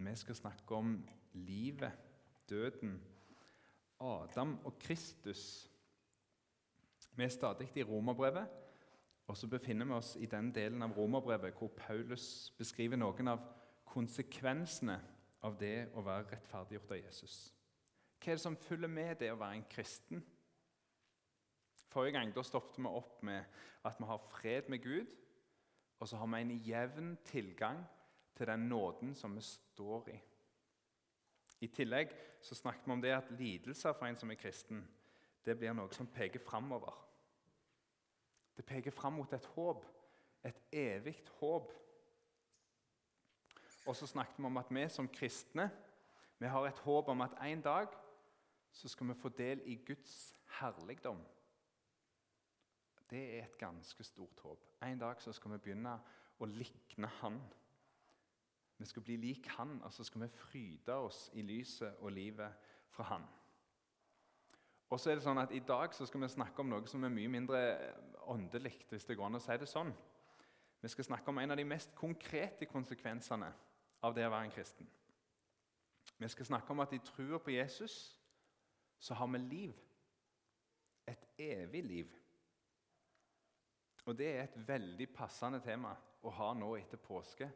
Vi skal snakke om livet, døden, Adam og Kristus. Vi er stadig i Romerbrevet, og så befinner vi oss i den delen av Romerbrevet hvor Paulus beskriver noen av konsekvensene av det å være rettferdiggjort av Jesus. Hva er det som følger med det å være en kristen? Forrige gang da stoppet vi opp med at vi har fred med Gud, og så har vi en jevn tilgang til den nåden som vi står i. I tillegg så snakket vi om det at lidelser for en som er kristen, det blir noe som peker framover. Det peker fram mot et håp, et evig håp. Og så snakket vi om at vi som kristne vi har et håp om at en dag så skal vi få del i Guds herligdom. Det er et ganske stort håp. En dag så skal vi begynne å likne Han. Vi skal bli lik Han, og så skal vi fryde oss i lyset og livet fra Han. Og så er det sånn at I dag så skal vi snakke om noe som er mye mindre åndelig. hvis det går an å si det sånn. Vi skal snakke om en av de mest konkrete konsekvensene av det å være en kristen. Vi skal snakke om at i trua på Jesus så har vi liv. Et evig liv. Og Det er et veldig passende tema å ha nå etter påske,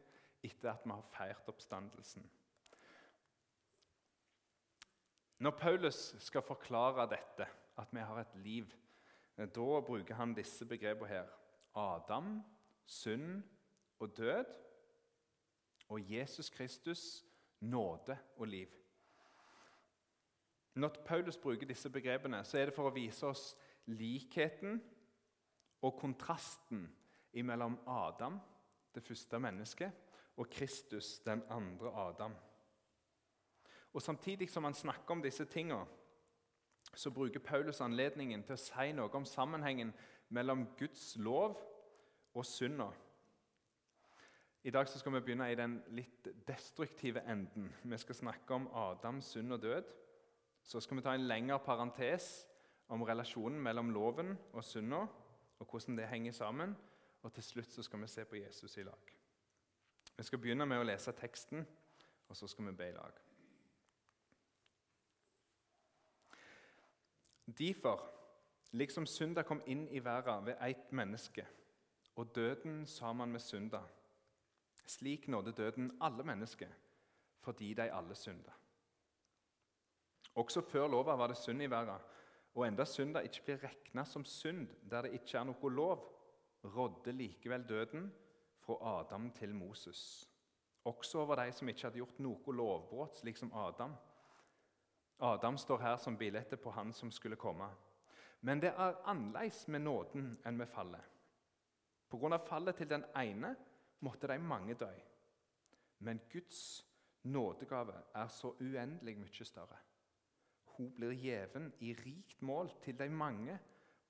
etter at vi har feirt oppstandelsen. Når Paulus skal forklare dette, at vi har et liv, da bruker han disse begrepene her. Adam, synd og død. Og Jesus Kristus, nåde og liv. Når Paulus bruker disse begrepene, så er det for å vise oss likheten og kontrasten mellom Adam, det første mennesket, og Kristus, den andre Adam. Og Samtidig som han snakker om disse tingene, så bruker Paulus anledningen til å si noe om sammenhengen mellom Guds lov og synda. I dag skal vi begynne i den litt destruktive enden. Vi skal snakke om Adams synd og død. Så skal vi ta en lengre parentes om relasjonen mellom loven og synda, og hvordan det henger sammen. Og til slutt så skal vi se på Jesus i lag. Vi skal begynne med å lese teksten, og så skal vi be i lag. Derfor, liksom synda kom inn i verden ved ett menneske, og døden sammen med synda, slik nådde døden alle mennesker, fordi de alle synda. Også før lova var det synd i verden, og enda synda ikke blir regna som synd der det ikke er noe lov, rådde likevel døden fra Adam til Moses. Også over de som ikke hadde gjort noe lovbrudd, slik som Adam. Adam står her som bildet på han som skulle komme. Men det er annerledes med nåden enn med fallet. Av fallet til den ene måtte de mange dø. Men Guds nådegave er så uendelig mye større. Hun blir gjeven i rikt mål til de mange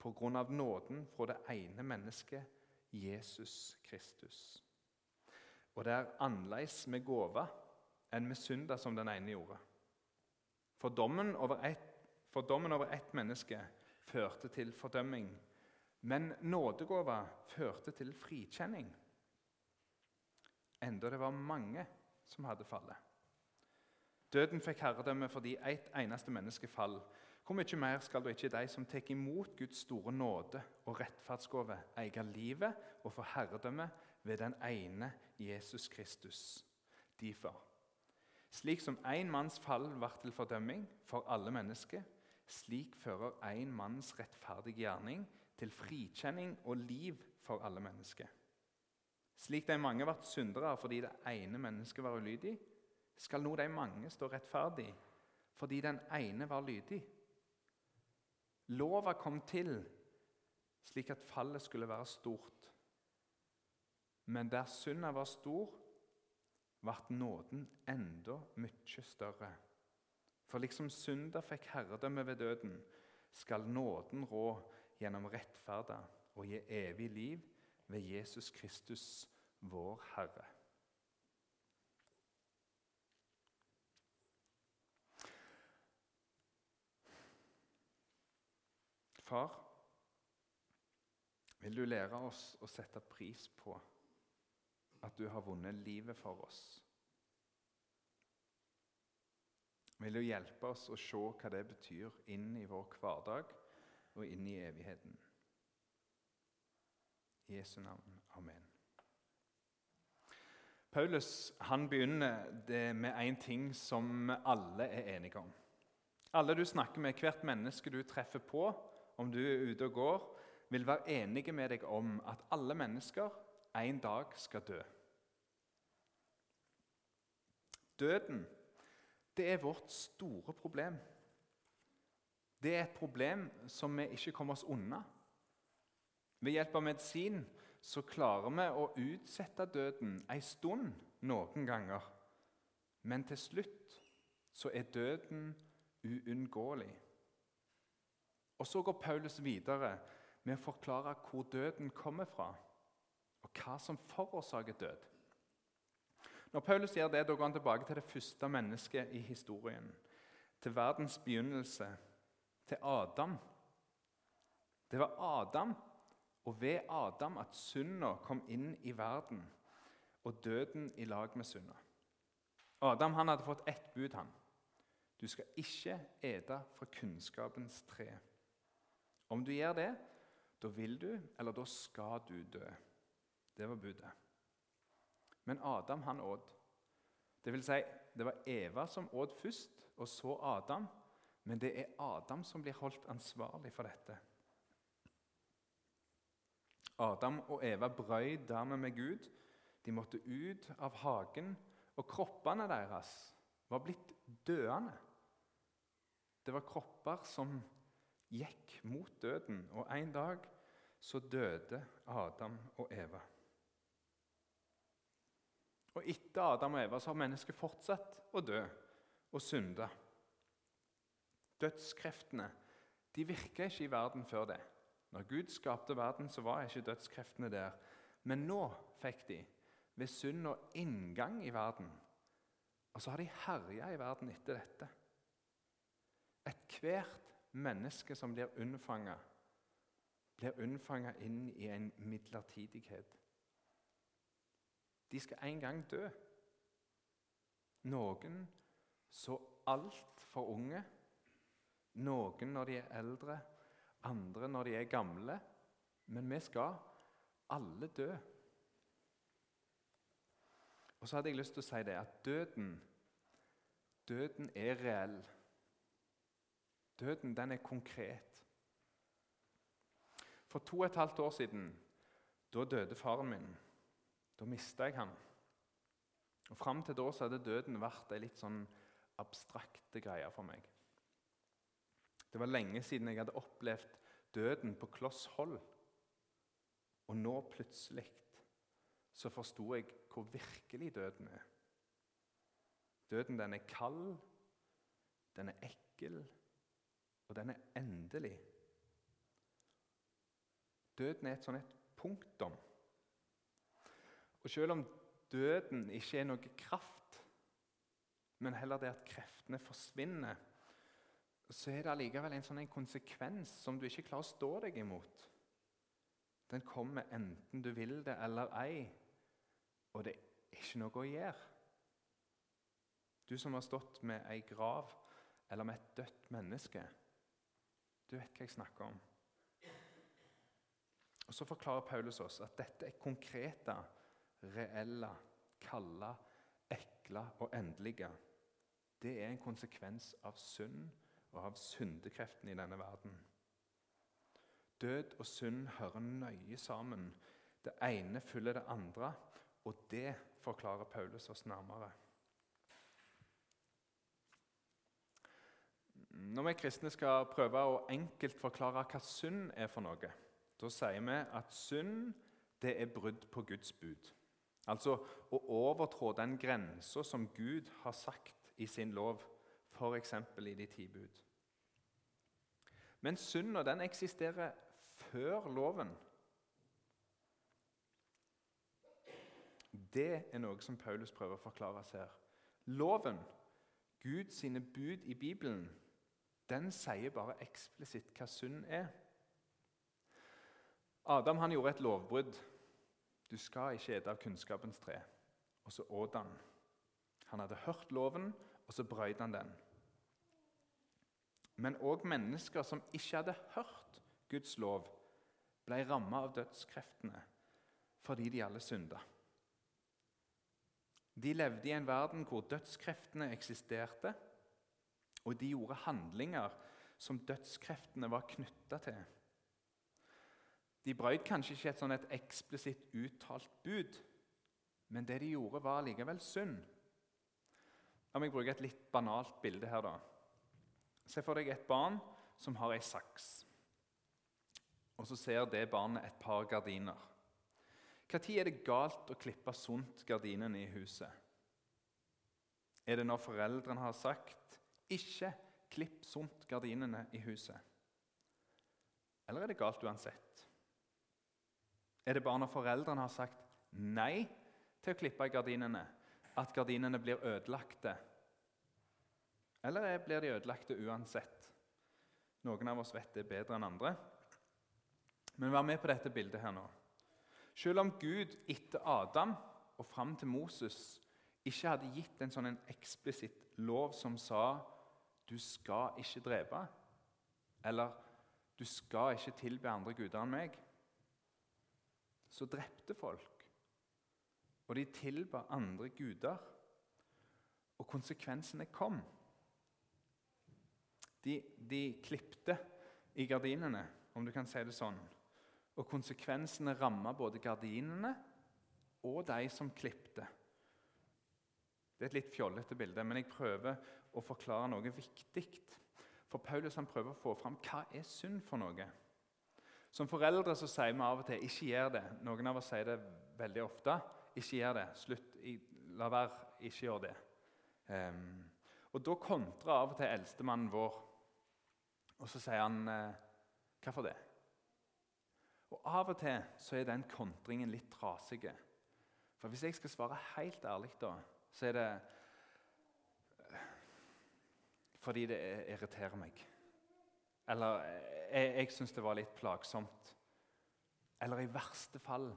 av nåden fra det ene mennesket, Jesus Kristus. Og det er annerledes med gåva enn med synda som den ene gjorde. For dommen over ett, for dommen over ett menneske førte til fordømming, men nådegåva førte til frikjenning enda det var mange som hadde fallet. Døden fikk herredømme fordi ett eneste menneske fall. Hvor mye mer skal da ikke de som tar imot Guds store nåde og rettferdsgave, eie livet og få herredømme ved den ene Jesus Kristus? Derfor. Slik som én manns fall ble til fordømming for alle mennesker, slik fører én manns rettferdige gjerning til frikjenning og liv for alle mennesker. Slik de mange ble syndere fordi det ene mennesket var ulydig, skal nå de mange stå rettferdig fordi den ene var lydig. Lova kom til slik at fallet skulle være stort. Men der synda var stor, ble nåden enda mye større. For liksom synda fikk herredømme ved døden, skal nåden rå gjennom rettferda og gi evig liv ved Jesus Kristus, vår Herre. Far, vil du lære oss å sette pris på at du har vunnet livet for oss? Vil du hjelpe oss å se hva det betyr inn i vår hverdag og inn i evigheten. I Jesu navn. Amen. Paulus han begynner det med én ting som alle er enige om. Alle du snakker med, hvert menneske du treffer på, om du er ute og går, vil være enige med deg om at alle mennesker en dag skal dø. Døden det er vårt store problem. Det er et problem som vi ikke kommer oss unna. Ved hjelp av medisin så klarer vi å utsette døden en stund noen ganger. Men til slutt så er døden uunngåelig. Og Så går Paulus videre med å forklare hvor døden kommer fra, og hva som forårsaker død. Når Paulus gjør det, da går han tilbake til det første mennesket i historien. Til verdens begynnelse, til Adam. Det var Adam og ved Adam at synda kom inn i verden, og døden i lag med synda. Adam han hadde fått ett bud. han. Du skal ikke ete fra kunnskapens tre. Om du gjør det, da vil du, eller da skal du dø. Det var budet. Men Adam han åt. Det vil si, det var Eva som åt først, og så Adam. Men det er Adam som blir holdt ansvarlig for dette. Adam og Eva brøy dermed med Gud. De måtte ut av hagen, og kroppene deres var blitt døende. Det var kropper som gikk mot døden, og en dag så døde Adam og Eva. Og Etter Adam og Eva så har mennesket fortsatt å dø og synde. Dødskreftene de virka ikke i verden før det. Når Gud skapte verden, så var ikke dødskreftene der. Men nå fikk de, ved synd og inngang i verden. Og så har de herja i verden etter dette. Ethvert menneske som blir unnfanga, blir unnfanga inn i en midlertidighet. De skal en gang dø. Noen så altfor unge, noen når de er eldre andre når de er gamle, men vi skal alle dø. Og så hadde jeg lyst til å si det at døden, døden er reell. Døden, den er konkret. For to og et halvt år siden da døde faren min. Da mista jeg han. Og Fram til da så hadde døden vært ei litt sånn abstrakte greie for meg. Det var lenge siden jeg hadde opplevd døden på kloss hold. Og nå plutselig så forsto jeg hvor virkelig døden er. Døden den er kald, den er ekkel, og den er endelig. Døden er et sånn et punktum. Og selv om døden ikke er noe kraft, men heller det at kreftene forsvinner så er det allikevel en sånn en konsekvens som du ikke klarer å stå deg imot. Den kommer enten du vil det eller ei, og det er ikke noe å gjøre. Du som har stått med ei grav eller med et dødt menneske, du vet hva jeg snakker om. Og Så forklarer Paulus oss at dette er konkrete, reelle, kalde, ekle og endelige. Det er en konsekvens av synd og av syndekreftene i denne verden. Død og synd hører nøye sammen. Det ene følger det andre, og det forklarer Paulus oss nærmere. Når vi kristne skal prøve å enkelt forklare hva synd er for noe, da sier vi at synd det er brudd på Guds bud. Altså å overtrå den grensa som Gud har sagt i sin lov, f.eks. i de ti bud. Men synda den eksisterer før loven. Det er noe som Paulus prøver å forklare oss her. Loven, Guds bud i Bibelen, den sier bare eksplisitt hva synd er. Adam han gjorde et lovbrudd. Du skal ikke ete av kunnskapens tre. Og så åt han. Han hadde hørt loven, og så brøt han den. Men òg mennesker som ikke hadde hørt Guds lov, ble ramma av dødskreftene fordi de alle synda. De levde i en verden hvor dødskreftene eksisterte, og de gjorde handlinger som dødskreftene var knytta til. De brøt kanskje ikke et sånn et eksplisitt uttalt bud, men det de gjorde, var likevel synd. La meg bruke et litt banalt bilde her. da. Se for deg et barn som har ei saks. Og så ser det barnet et par gardiner. Når er det galt å klippe sunt gardinene i huset? Er det når foreldrene har sagt 'ikke klipp sunt gardinene i huset'? Eller er det galt uansett? Er det bare når foreldrene har sagt nei til å klippe gardinene, at gardinene blir ødelagte? Eller blir de ødelagte uansett? Noen av oss vet det bedre enn andre. Men vær med på dette bildet her nå. Selv om Gud etter Adam og fram til Moses ikke hadde gitt en sånn eksplisitt lov som sa 'du skal ikke drepe', eller 'du skal ikke tilbe andre guder enn meg', så drepte folk. Og de tilba andre guder. Og konsekvensene kom. De, de klipte i gardinene, om du kan si det sånn. Og konsekvensene ramma både gardinene og de som klipte. Det er et litt fjollete bilde, men jeg prøver å forklare noe viktig. For Paulus han prøver å få fram hva er synd for noe. Som foreldre så sier vi av og til 'ikke gjør det'. Noen av oss sier det veldig ofte. 'Ikke gjør det. Slutt. La være. Ikke gjør det'. Um, og Da kontrer av og til eldstemannen vår, og så sier han uh, 'Hvorfor det?' Og Av og til så er den kontringen litt trasig. For hvis jeg skal svare helt ærlig, da, så er det eh, fordi det irriterer meg. Eller eh, jeg, jeg syns det var litt plagsomt. Eller i verste fall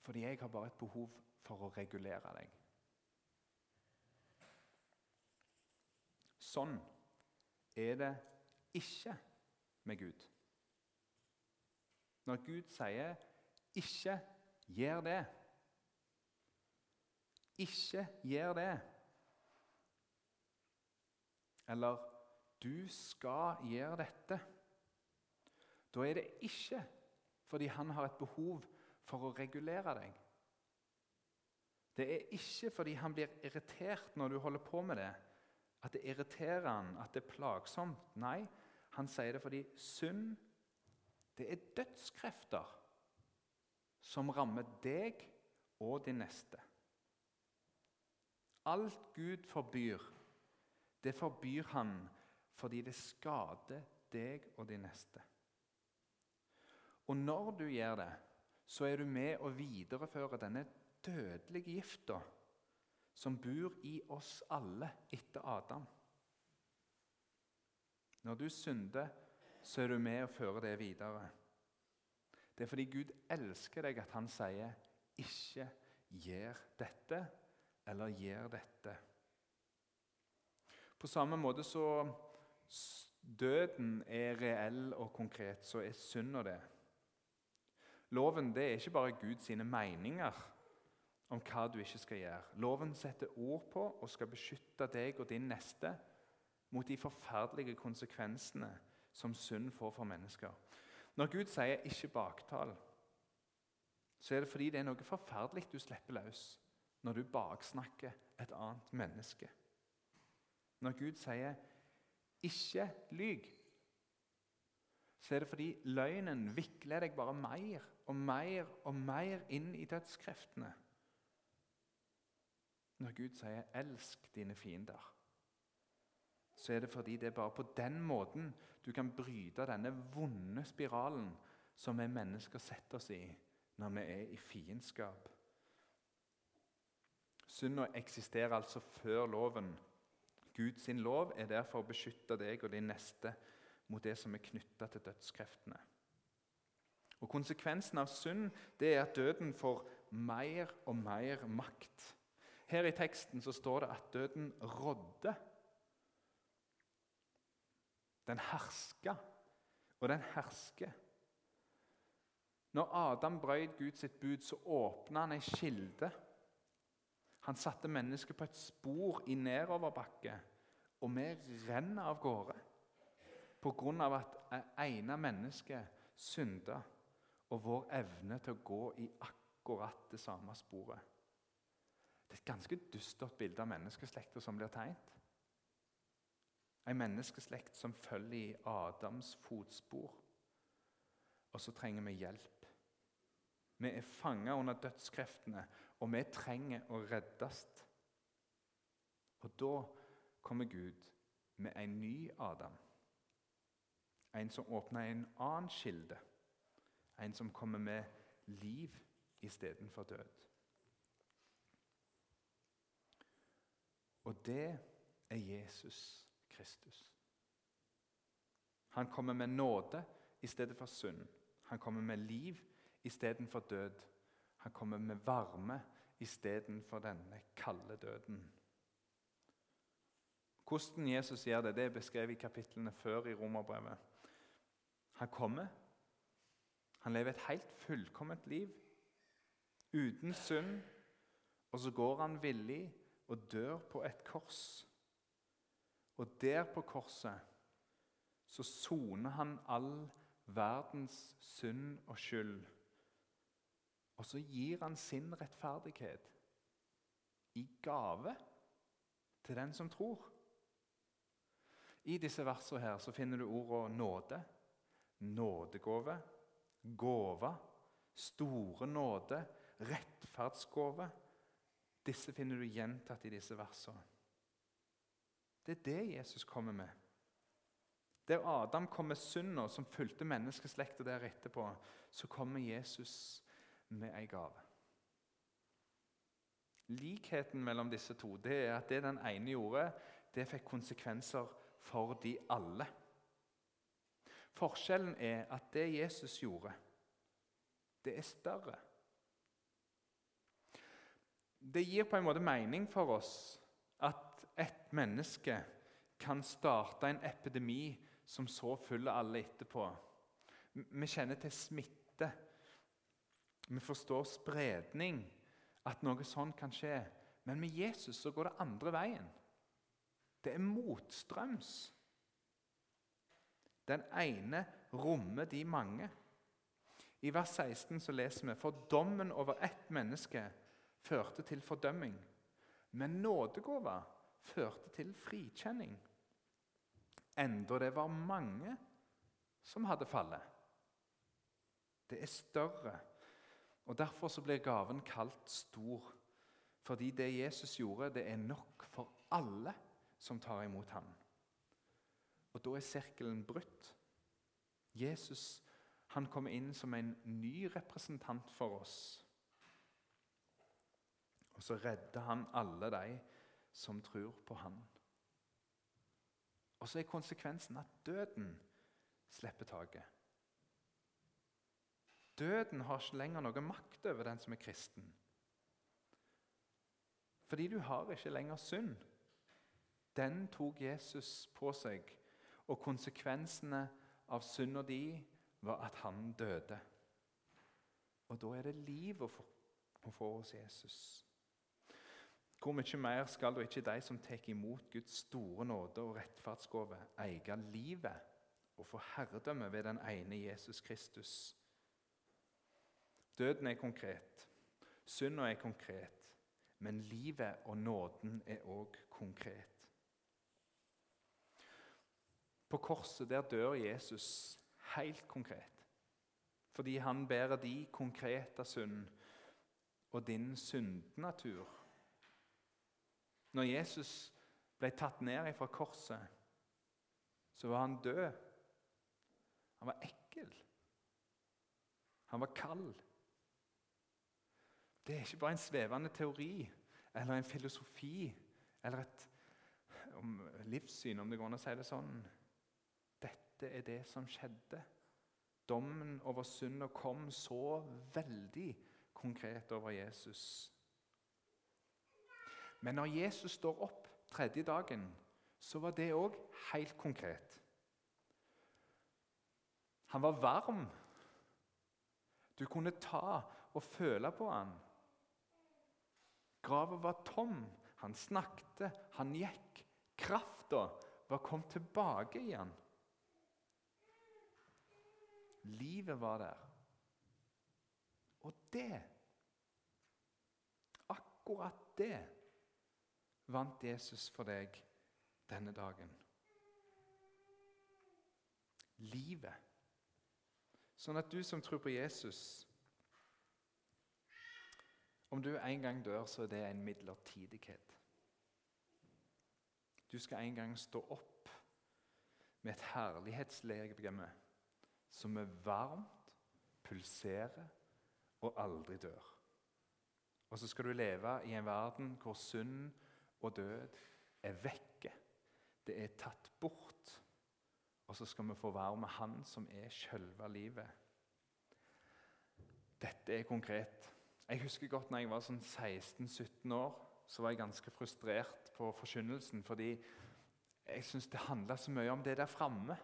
fordi jeg har bare et behov for å regulere deg. Sånn er det ikke med Gud. Når Gud sier 'ikke gjør det', ikke gjør det, eller 'du skal gjøre dette', da er det ikke fordi han har et behov for å regulere deg. Det er ikke fordi han blir irritert når du holder på med det, at det irriterer han, at det er plagsomt. Nei, han sier det fordi synd det er dødskrefter som rammer deg og din neste. Alt Gud forbyr, det forbyr han fordi det skader deg og din neste. Og når du gjør det, så er du med å videreføre denne dødelige gifta som bor i oss alle etter Adam. Når du synder, så er du med og fører det videre. Det er fordi Gud elsker deg at han sier 'ikke gjør dette' eller 'gjør dette'. På samme måte så døden er reell og konkret, så er synda det. Loven det er ikke bare Guds meninger om hva du ikke skal gjøre. Loven setter ord på og skal beskytte deg og din neste mot de forferdelige konsekvensene som synd får for mennesker. Når Gud sier 'ikke baktal', så er det fordi det er noe forferdelig du slipper løs når du baksnakker et annet menneske. Når Gud sier 'ikke lyg', så er det fordi løgnen vikler deg bare mer og mer og mer inn i dødskreftene. Når Gud sier 'elsk dine fiender' så er det fordi det er bare på den måten du kan bryte denne vonde spiralen som vi mennesker setter oss i når vi er i fiendskap. Synda eksisterer altså før loven. Guds lov er derfor å beskytte deg og din neste mot det som er knytta til dødskreftene. Og Konsekvensen av synd det er at døden får mer og mer makt. Her i teksten så står det at døden rådde Den herska, og den hersker. Når Adam brøt Guds bud, så åpna han ei kilde. Han satte mennesket på et spor i nedoverbakke, og vi renner av gårde av at ene mennesket synda, og vår evne til å gå i akkurat det samme sporet. Det er et ganske dystert bilde av menneskeslekta som blir tegnet. En menneskeslekt som følger i Adams fotspor. Og så trenger vi hjelp. Vi er fanga under dødskreftene, og vi trenger å reddes. Og da kommer Gud med en ny Adam. En som åpner en annen kilde. En som kommer med liv istedenfor død. Og det er Jesus Kristus. Han kommer med nåde i stedet for synd. Han kommer med liv istedenfor død. Han kommer med varme istedenfor denne kalde døden. Hvordan Jesus gjør det, det er beskrevet i kapitlene før i Romerbrevet. Han kommer. Han lever et helt fullkomment liv uten synd. Og så går han villig og dør på et kors. Og der på korset så soner han all verdens synd og skyld. Og så gir han sin rettferdighet i gave til den som tror. I disse versene her så finner du ordene nåde, nådegave, gåve, store nåde, rettferdsgave. Disse finner du gjentatt i disse versene. Det er det Jesus kommer med. Der Adam kom med synda som fulgte menneskeslekta der etterpå, så kommer Jesus med ei gave. Likheten mellom disse to det er at det den ene gjorde, det fikk konsekvenser for de alle. Forskjellen er at det Jesus gjorde, det er større. Det gir på en måte mening for oss at et menneske kan starte en epidemi som så følger alle etterpå. Vi kjenner til smitte. Vi forstår spredning, at noe sånt kan skje. Men med Jesus så går det andre veien. Det er motstrøms. Den ene rommer de mange. I vers 16 så leser vi for dommen over ett menneske førte til fordømming, men nådegåva førte til frikjenning. Enda det var mange som hadde fallet. Det er større, og derfor så blir gaven kalt stor. Fordi det Jesus gjorde, det er nok for alle som tar imot ham. Og da er sirkelen brutt. Jesus han kommer inn som en ny representant for oss. Og så redder han alle de som tror på han. Og så er konsekvensen at døden slipper taket. Døden har ikke lenger noe makt over den som er kristen. Fordi du har ikke lenger synd. Den tok Jesus på seg, og konsekvensene av synda di var at han døde. Og da er det liv å få, å få hos Jesus. Hvor mye mer skal da ikke de som tar imot Guds store nåde og rettferdsgave, eie livet og få herredømme ved den ene Jesus Kristus? Døden er konkret, synda er konkret, men livet og nåden er òg konkret. På korset der dør Jesus helt konkret. Fordi han bærer de konkrete synd og din syndenatur. Når Jesus ble tatt ned fra korset, så var han død. Han var ekkel. Han var kald. Det er ikke bare en svevende teori eller en filosofi eller et om livssyn, om det går an å si det sånn. Dette er det som skjedde. Dommen over synda kom så veldig konkret over Jesus. Men når Jesus står opp tredje dagen, så var det òg helt konkret. Han var varm. Du kunne ta og føle på han. Grava var tom. Han snakket, han gikk. Krafta var kommet tilbake igjen. Livet var der. Og det, akkurat det, vant Jesus for deg denne dagen. Livet. Sånn at du som tror på Jesus Om du en gang dør, så er det en midlertidighet. Du skal en gang stå opp med et herlighetslegeme som er varmt, pulserer og aldri dør. Og så skal du leve i en verden hvor synd og død er vekke. Det er tatt bort. Og så skal vi få være med Han som er sjølve livet. Dette er konkret. Jeg husker godt når jeg var sånn 16-17 år, så var jeg ganske frustrert på forkynnelsen. Fordi jeg syns det handla så mye om det der framme.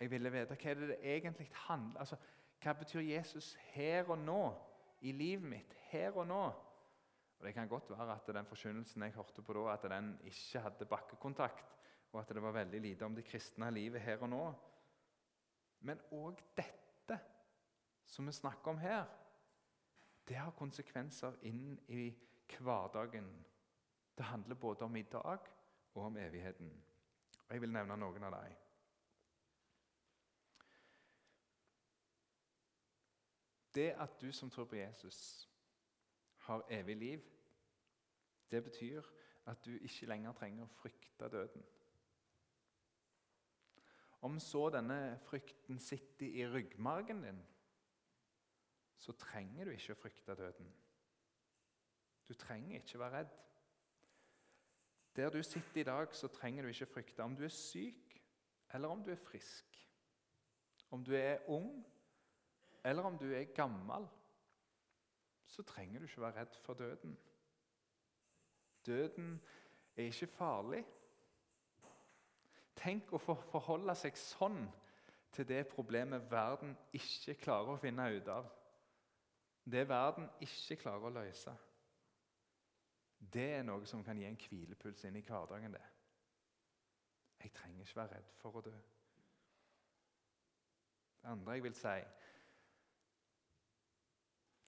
Jeg ville vite hva det, det egentlig handler altså, Hva betyr Jesus her og nå i livet mitt? Her og nå? Og Det kan godt være at den forkynnelsen jeg hørte på da, at den ikke hadde bakkekontakt, og at det var veldig lite om det kristne livet her og nå. Men òg dette som vi snakker om her, det har konsekvenser inn i hverdagen. Det handler både om i dag og om evigheten. Og Jeg vil nevne noen av dem. Det at du som tror på Jesus, har evig liv, det betyr at du ikke lenger trenger å frykte døden. Om så denne frykten sitter i ryggmargen din, så trenger du ikke å frykte døden. Du trenger ikke være redd. Der du sitter i dag, så trenger du ikke frykte om du er syk eller om du er frisk. Om du er ung eller om du er gammel, så trenger du ikke være redd for døden. Døden er ikke farlig. Tenk å forholde seg sånn til det problemet verden ikke klarer å finne ut av. Det verden ikke klarer å løse. Det er noe som kan gi en hvilepuls inn i hverdagen. det. Jeg trenger ikke være redd for å dø. Det andre jeg vil si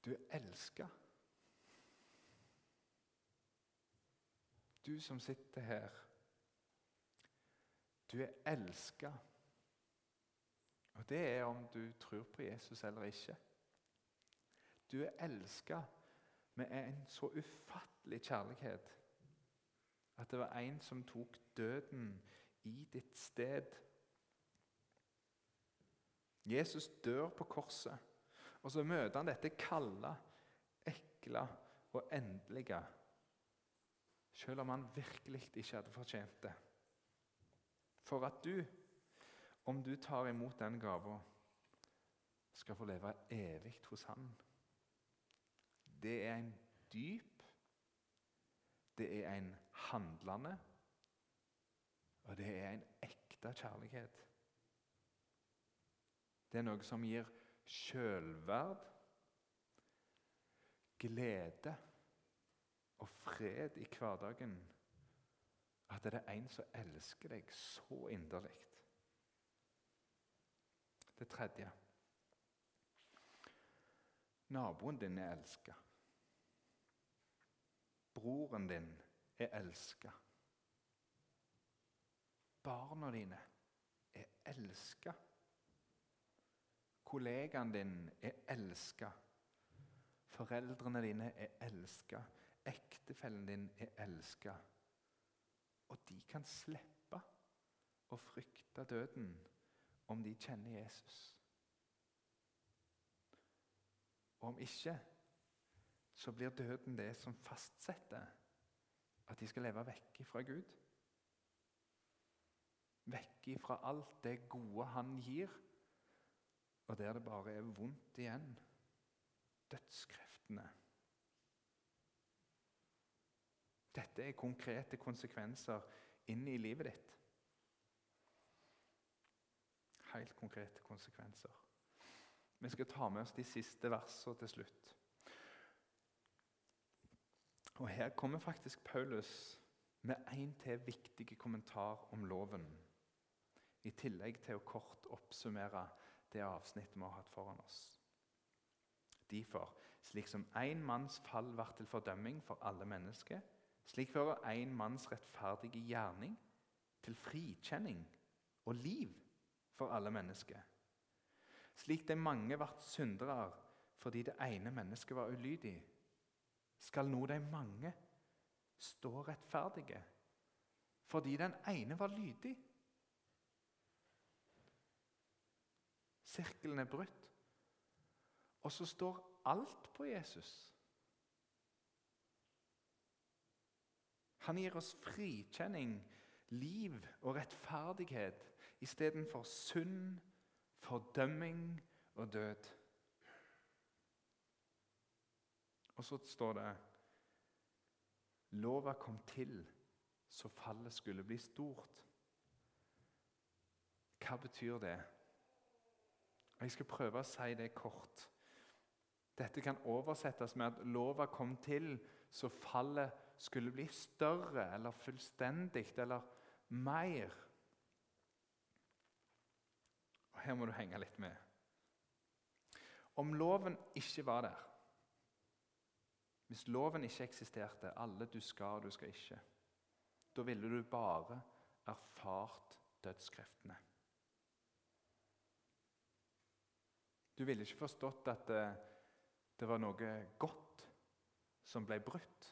du er elska. Du som sitter her. Du er elska. Og det er om du tror på Jesus eller ikke. Du er elska med en så ufattelig kjærlighet at det var en som tok døden i ditt sted. Jesus dør på korset. Og så møter han dette kalde, ekle og endelige. Selv om han virkelig ikke hadde fortjent det. For at du, om du tar imot den gava, skal få leve evig hos Han. Det er en dyp, det er en handlende, og det er en ekte kjærlighet. Det er noe som gir sjølverd, glede og fred i hverdagen at det er en som elsker deg så inderlig. Det tredje Naboen din er elska. Broren din er elska. Barna dine er elska. Kollegaen din er elska. Foreldrene dine er elska. Ektefellen din er elska. Og de kan slippe å frykte døden om de kjenner Jesus. Og om ikke, så blir døden det som fastsetter at de skal leve vekk fra Gud. Vekk fra alt det gode han gir og der det bare er vondt igjen. Dødskreftene. Dette er konkrete konsekvenser inn i livet ditt. helt konkrete konsekvenser. Vi skal ta med oss de siste versene til slutt. Og Her kommer faktisk Paulus med en til viktig kommentar om loven. I tillegg til å kort oppsummere det avsnittet vi har hatt foran oss. Derfor, slik som én manns fall ble til fordømming for alle mennesker, slik fører én manns rettferdige gjerning til frikjenning og liv for alle mennesker. Slik de mange ble syndere fordi det ene mennesket var ulydig, skal nå de mange stå rettferdige fordi den ene var lydig. Sirkelen er brutt. Og så står alt på Jesus. Han gir oss frikjenning, liv og rettferdighet istedenfor synd, fordømming og død. Og så står det Lova kom til så fallet skulle bli stort. Hva betyr det? Jeg skal prøve å si det kort. Dette kan oversettes med at lova kom til så fallet skulle bli større eller fullstendig eller mer. Og Her må du henge litt med. Om loven ikke var der, hvis loven ikke eksisterte, alle du skal og du skal ikke, da ville du bare erfart dødskreftene. Du ville ikke forstått at det, det var noe godt som ble brutt.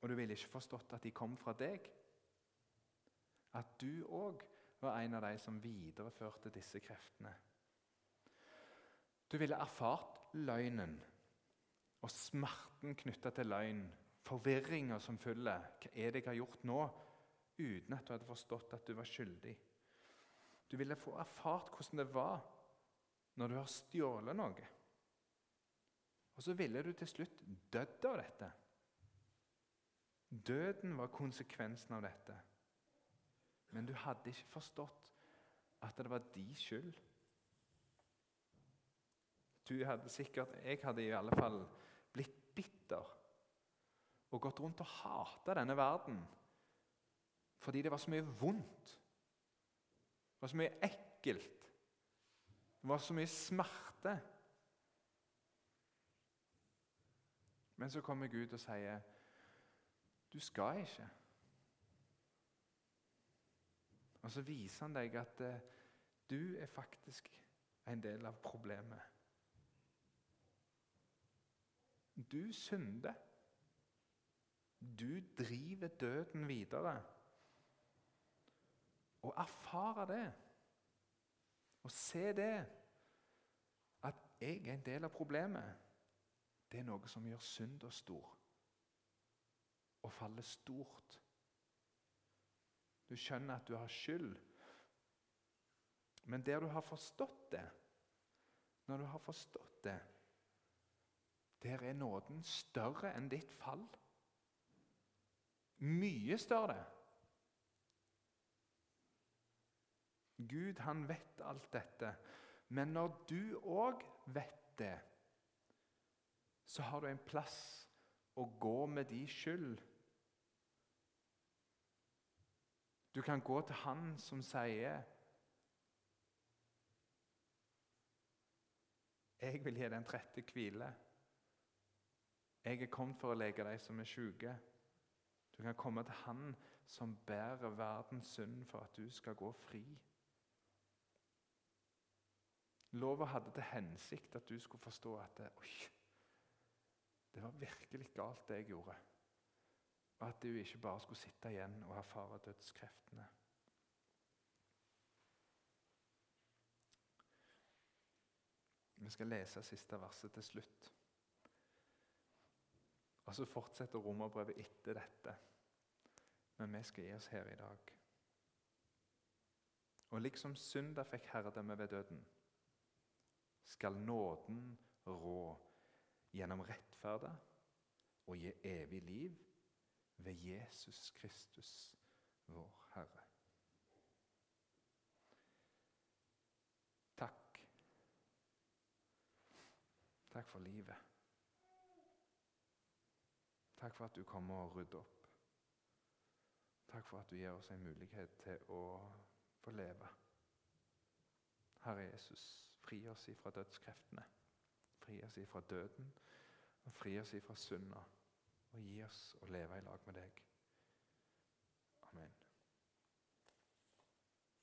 Og du ville ikke forstått at de kom fra deg. At du òg var en av de som videreførte disse kreftene. Du ville erfart løgnen og smerten knytta til løgn, forvirringa som følger. Hva er det jeg har gjort nå? Uten at du hadde forstått at du var skyldig. Du ville få erfart hvordan det var når du har stjålet noe. Og så ville du til slutt dødd av dette. Døden var konsekvensen av dette. Men du hadde ikke forstått at det var de skyld. Du hadde sikkert, Jeg hadde i alle fall blitt bitter og gått rundt og hata denne verden fordi det var så mye vondt. Det var så mye ekkelt. Det var så mye smerte. Men så kommer Gud og sier du skal ikke. Og så viser han deg at eh, du er faktisk en del av problemet. Du synder. Du driver døden videre. Å erfare det, å se det, at jeg er en del av problemet, det er noe som gjør synd og stor og faller stort. Du skjønner at du har skyld. Men der du har forstått det, når du har forstått det, der er nåden større enn ditt fall. Mye større. Gud, han vet alt dette. Men når du òg vet det, så har du en plass å gå med de skyld. Du kan gå til han som sier Jeg vil gi deg en trette hvile. Jeg er kommet for å lege deg som er syke. Du kan komme til Han som bærer verdens synd for at du skal gå fri. Lova hadde til hensikt at du skulle forstå at oi, det var virkelig galt, det jeg gjorde. Og at du ikke bare skulle sitte igjen og erfare dødskreftene. Vi skal lese siste verset til slutt. Og Så fortsetter romerbrevet etter dette. Men vi skal gi oss her i dag. Og liksom synda fikk herredømme ved døden, skal nåden rå gjennom rettferda og gi evig liv ved Jesus Kristus, vår Herre. Takk. Takk for livet. Takk for at du kommer og rydder opp. Takk for at du gir oss en mulighet til å få leve. Herre Jesus fri oss ifra dødskreftene. Fri oss ifra døden, og fri oss ifra synda. Og gi oss å leve i lag med deg. Amen.